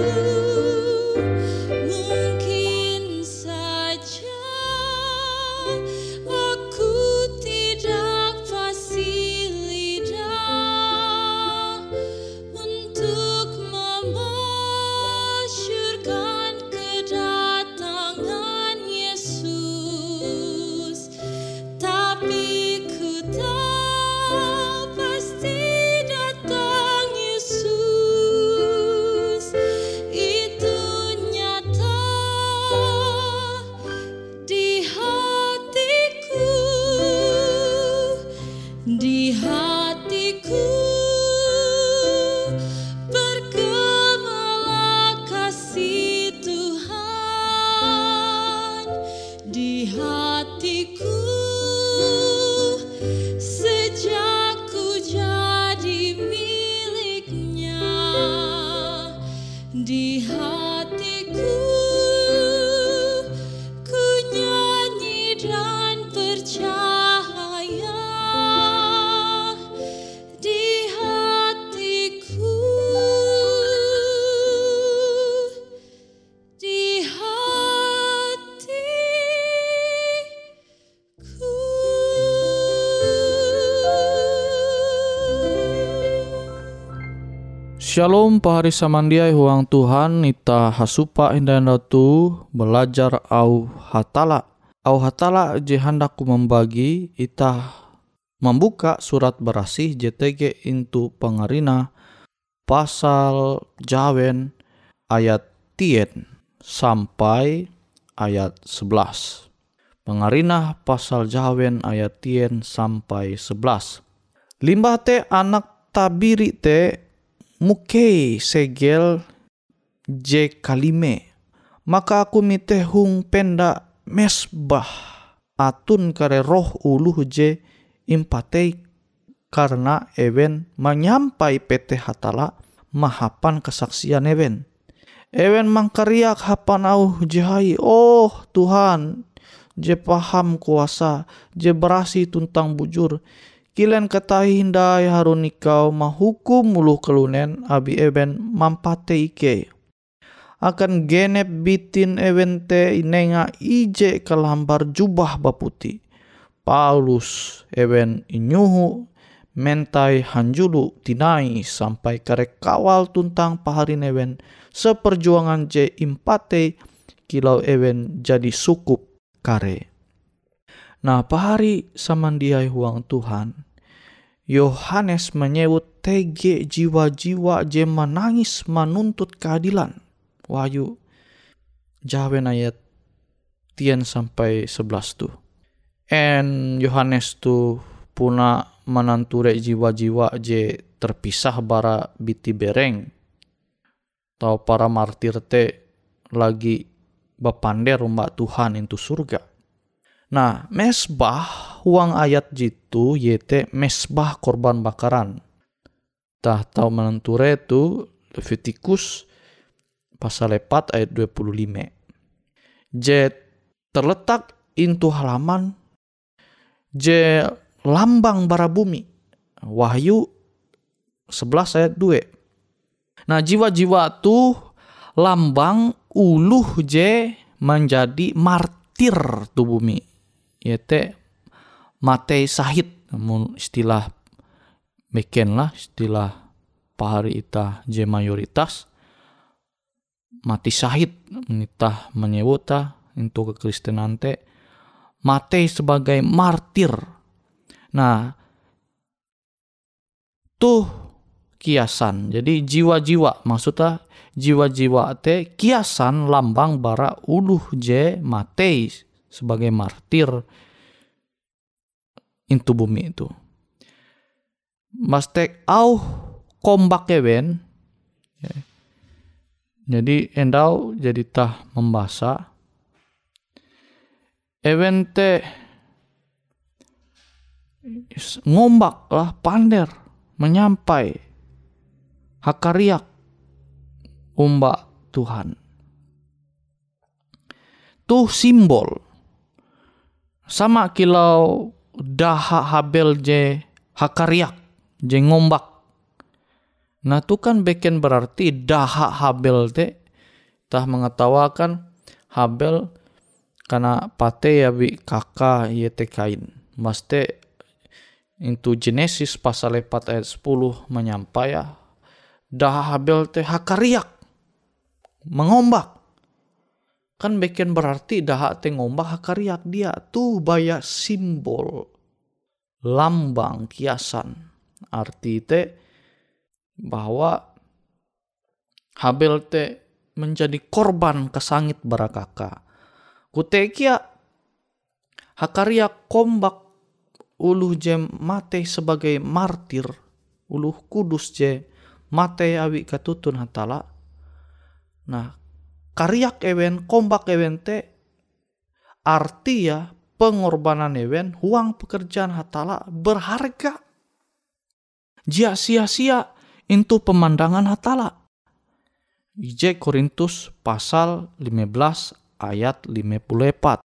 you. Shalom pahari samandiai huang Tuhan ita hasupa indan tu belajar au hatala. Au hatala je hendaku membagi ita membuka surat berasih JTG into pengarina pasal jawen ayat tien sampai ayat 11. Pengarina pasal jawen ayat tien sampai 11. Limbah te anak tabiri te mukei segel je kalime maka aku mite hung penda mesbah atun kare roh uluh je impatei karena ewen menyampai PT hatala mahapan kesaksian ewen. Ewen mangkariak hapan au jehai, oh Tuhan, je paham kuasa, je berasi tuntang bujur, Kilen ketahi hindai harun ikau mahukum mulu kelunen abi eben mampate ike. Akan genep bitin te inenga ije kelambar jubah baputi. Paulus eben inyuhu mentai hanjulu tinai sampai karek kawal tuntang paharin ewen seperjuangan je impate kilau ewen jadi sukup kare. Nah, pahari samandiai huang Tuhan, Yohanes menyebut tege jiwa-jiwa je menangis menuntut keadilan. Wahyu jawen ayat tien sampai sebelas tu. En Yohanes tu puna menanture jiwa-jiwa je terpisah bara biti bereng. Tau para martir te lagi bapander rumah Tuhan itu surga Nah, mesbah uang ayat jitu yete mesbah korban bakaran. Tah tahu menenture itu Leviticus pasal 4 ayat 25. J terletak intu halaman J lambang bara bumi. Wahyu 11 ayat 2. Nah jiwa-jiwa tu lambang uluh J menjadi martir tu bumi yaitu mate sahid namun istilah beken lah istilah pahari ita je mayoritas. Mati sahid menitah menyebutah untuk kekristenan te mate sebagai martir. Nah tuh kiasan. Jadi jiwa-jiwa maksudnya jiwa-jiwa te kiasan lambang bara uluh je mate sebagai martir into bumi itu. Mastek au kombak kewen. Ya. Jadi endau jadi tah membasa. Ewen te ngombak lah pander menyampai hakariak umbak Tuhan. Tuh simbol sama kilau daha habel je hakariak je ngombak. Nah tu kan beken berarti daha habel te. Tah mengetawakan habel karena pate ya bi kakak ye te kain. Maste itu Genesis pasal 4 ayat 10 menyampai ya daha habel te hakariak mengombak kan bikin berarti dah te ngombah hakariak dia tuh baya simbol lambang kiasan. Arti te bahwa Habel te menjadi korban kesangit barakaka kutekia hakariak kombak uluh je mate sebagai martir uluh kudus je mate awi katutun hatala. Nah karyak ewen kombak ewen te arti ya pengorbanan ewen huang pekerjaan hatala berharga. Jia sia-sia itu pemandangan hatala. IJ Korintus pasal 15 ayat 54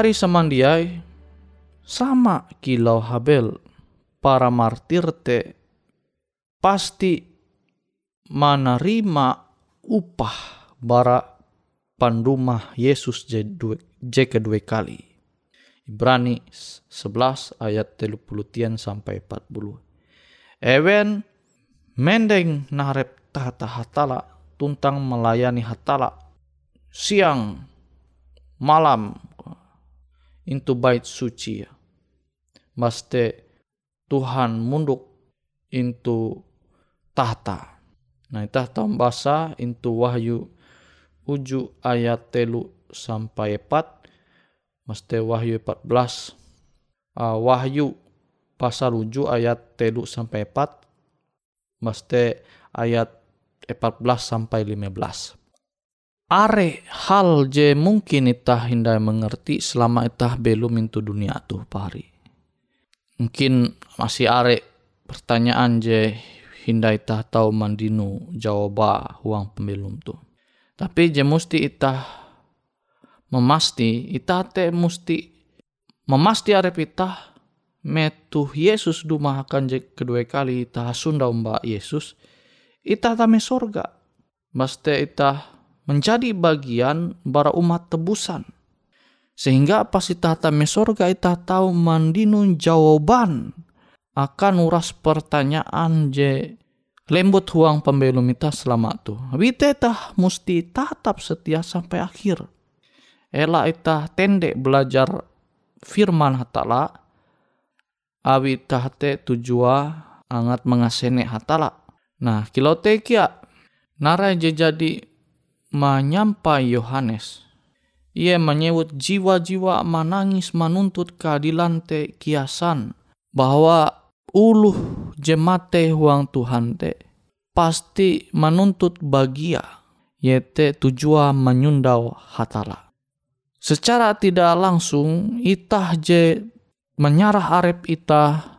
pari samandiai sama kilau Habel para martir te pasti menerima upah bara pandumah Yesus je kedua kali. Ibrani 11 ayat 30 sampai 40. Ewen mendeng narep tahta hatala tuntang melayani hatala siang malam into bait suci ya. Maste Tuhan munduk into tahta. Nah, tahta bahasa into wahyu uju ayat telu sampai empat. Maste wahyu 14. Uh, wahyu pasal uju ayat telu sampai 4 mesti ayat 14 sampai 15 are hal je mungkin itah hindai mengerti selama itah belum into dunia tuh pari? Mungkin masih are pertanyaan je hindai itah tahu mandinu jawab uang pembelum tuh. Tapi je mesti itah memasti itah te mesti memasti arep itah metu Yesus duma akan kedua kali ita sunda umba Yesus ita tame sorga. Maste ita menjadi bagian bara umat tebusan sehingga pas ita tame sorga ita tahu mandinun jawaban akan uras pertanyaan je lembut huang pembelum ita selama tu. Wite tah musti tatap setia sampai akhir. Ela ita tendek belajar firman hatala awi tahte tujua angat mengasene hatala. Nah, kilau tekia nara je jadi menyampai Yohanes. Ia menyebut jiwa-jiwa menangis menuntut keadilan te kiasan bahwa uluh jemate huang Tuhan te pasti menuntut bagia yete tujuan menyundau hatala. Secara tidak langsung itah je menyarah arep ita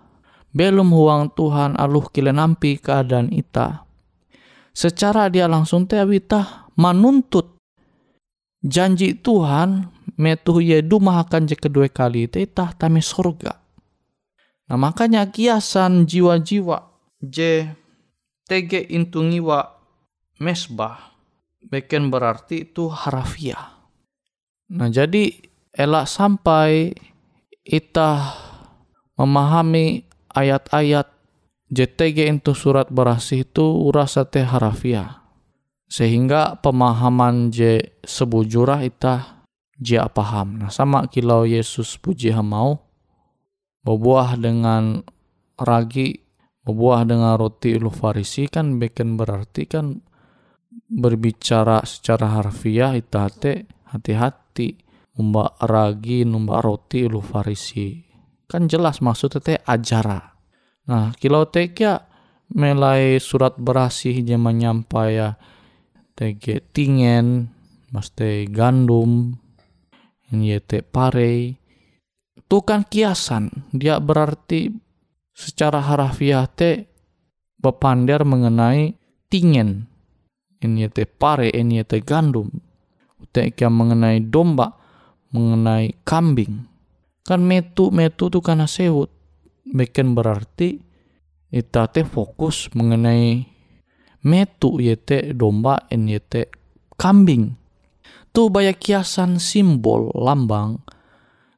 belum huang Tuhan aluh nampi keadaan ita secara dia langsung teh wita menuntut janji Tuhan metuh ye dumah akan je kedua kali teh ita tami surga nah makanya kiasan jiwa-jiwa je tege intungiwa mesbah beken berarti itu harafiah nah jadi elak sampai kita memahami ayat-ayat JTG itu surat berasih itu urasa teh harafiah. Sehingga pemahaman J sebujurah ita jia paham. Nah sama kilau Yesus puji hamau berbuah dengan ragi berbuah dengan roti ulu farisi kan bikin berarti kan berbicara secara harfiah ita hati-hati numba ragi numba roti lu farisi kan jelas maksudnya teh ajara nah kilau tekia melai surat berasih je menyampai ya tege tingen mas te gandum ini te pare itu kan kiasan dia berarti secara harafiah te bepander mengenai tingen ini te pare ini te gandum tekia mengenai domba mengenai kambing. Kan metu-metu tuh karena sewut. Bikin berarti kita teh fokus mengenai metu yete domba en yete kambing. Tuh banyak kiasan simbol lambang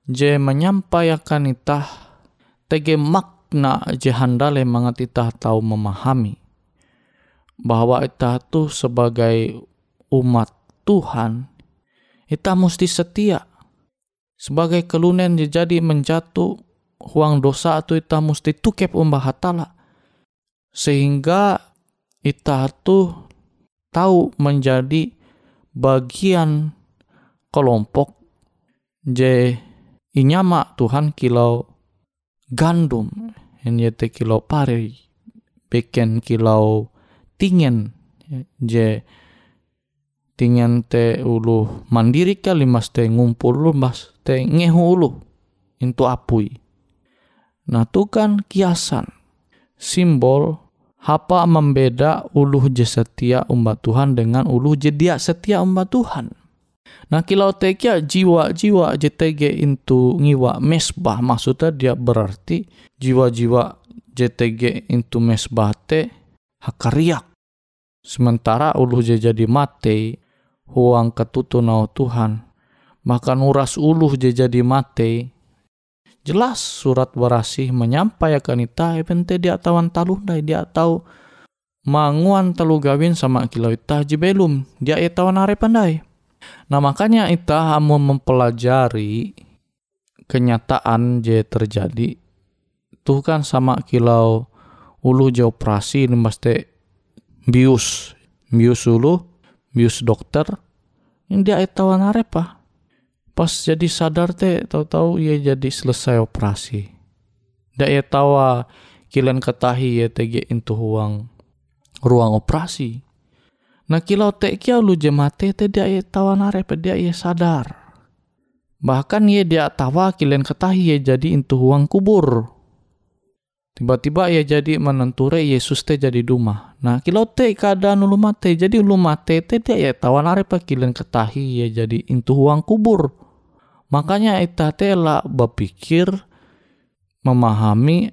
je menyampaikan itah tege makna je handale mangat itah tahu memahami bahwa itah tuh sebagai umat Tuhan, kita mesti setia sebagai kelunen jadi menjatuh huang dosa atau ita mesti tukep umbah hatala sehingga ita tuh tahu menjadi bagian kelompok je inyama Tuhan kilau gandum yete kilau pare beken kilau tingen je tingen te ulu mandiri kali mas te ngumpul lu mas te ngehu ulu into apui. Nah tu kan kiasan simbol apa membeda ulu je setia umat Tuhan dengan ulu je dia setia umat Tuhan. Nah kilau tekia jiwa-jiwa JTG itu ngiwa mesbah maksudnya dia berarti jiwa-jiwa JTG itu mesbah te hakariak. Sementara ulu jadi mate huang ketutu nau Tuhan. Makan uras uluh jadi mate. Jelas surat berasih menyampaikan ita epente dia tawan taluh dia tahu manguan telu gawin sama kilau ita jibelum. Dia tawan are pandai Nah makanya kita mau mempelajari kenyataan je terjadi. Tuh kan sama kilau ulu je operasi ini pasti bius. Bius ulu bius dokter. Ini dia tawan arepa pas jadi sadar teh tahu-tahu ia jadi selesai operasi dak ia tawa kilen ketahi ya tege intu ruang ruang operasi Nah kilau tek kia lu jemate te dia ye tawan are dia ye sadar. Bahkan ye dia tawa kilen ketahi ye jadi intu huang kubur. Tiba-tiba ye jadi menenture Yesus te jadi duma. Nah kilau te keadaan ulu mate jadi ulu mate te dia ye tawan are kilen ketahi ye jadi intu huang kubur. Makanya ita te lah berpikir memahami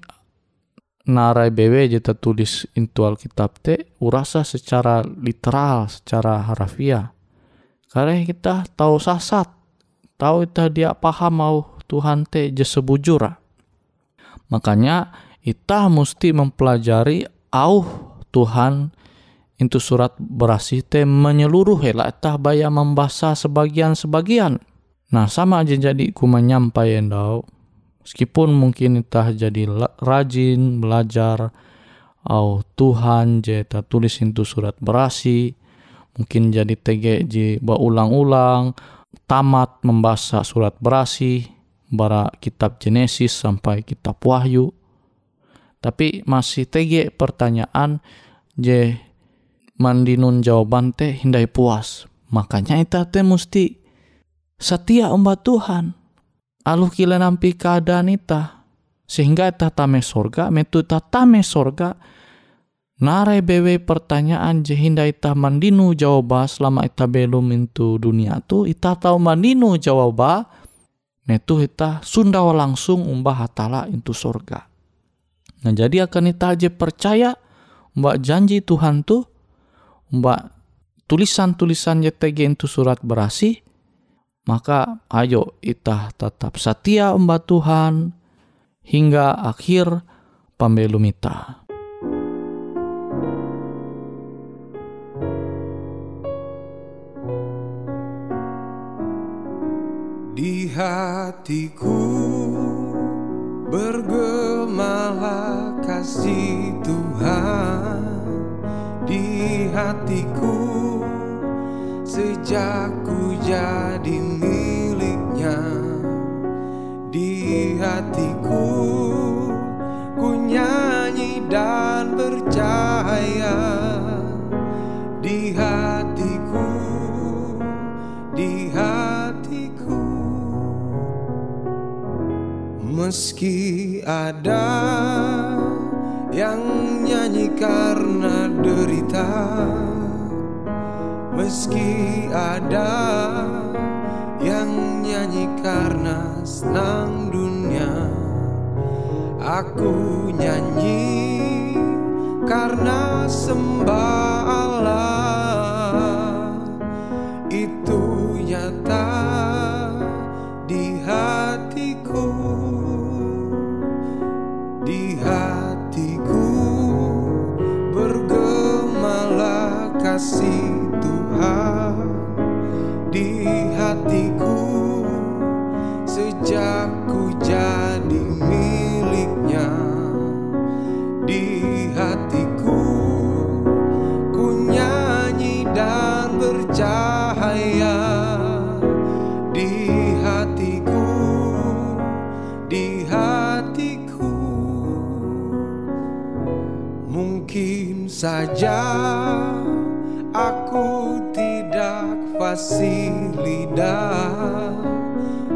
narai bewe jeta tulis intu Alkitab te urasa secara literal, secara harafiah. Karena kita tahu sasat, tahu kita dia paham mau Tuhan te je sebujura. Makanya kita mesti mempelajari au Tuhan itu surat berasih te menyeluruh lah itah baya membaca sebagian-sebagian. Nah sama aja jadi ku menyampaikan dau Meskipun mungkin kita jadi rajin belajar au Tuhan je tulis itu surat berasi mungkin jadi TGJ ulang-ulang tamat membaca surat berasi bara kitab Genesis sampai kitab Wahyu. Tapi masih TG pertanyaan je mandinun jawaban teh hindai puas. Makanya itu teh mesti setia umat Tuhan. Aluh kila nampi keadaan ita. Sehingga ita tame sorga metu ita tame sorga. Nare bewe pertanyaan jehinda ita mandinu jawaba selama ita belum itu dunia tu. Ita tahu mandinu jawaba metu ita sundawa langsung umbah hatala itu sorga. Nah jadi akan ita aja percaya mbak janji Tuhan tu mbak tulisan-tulisan YTG itu surat berasi maka ayo kita tetap setia umat Tuhan hingga akhir pembelum kita. Di hatiku bergemalah kasih Tuhan Di hatiku sejak ku jadi hatiku ku nyanyi dan percaya di hatiku di hatiku. Meski ada yang nyanyi karena derita Meski ada yang nyanyi karena senang dunia Aku nyanyi karena sembah Allah Itu nyata di hatiku. Di hatiku bergemalah kasih di saja aku fasih lidah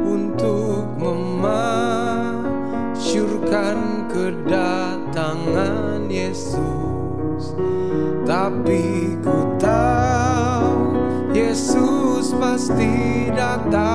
untuk memasyurkan kedatangan Yesus. Tapi ku tahu Yesus pasti datang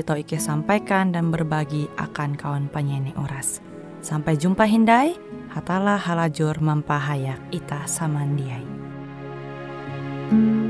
tau Ike sampaikan dan berbagi akan kawan penyanyi Uras. Sampai jumpa Hindai, hatalah halajur mempahayak ita samandiai. Ya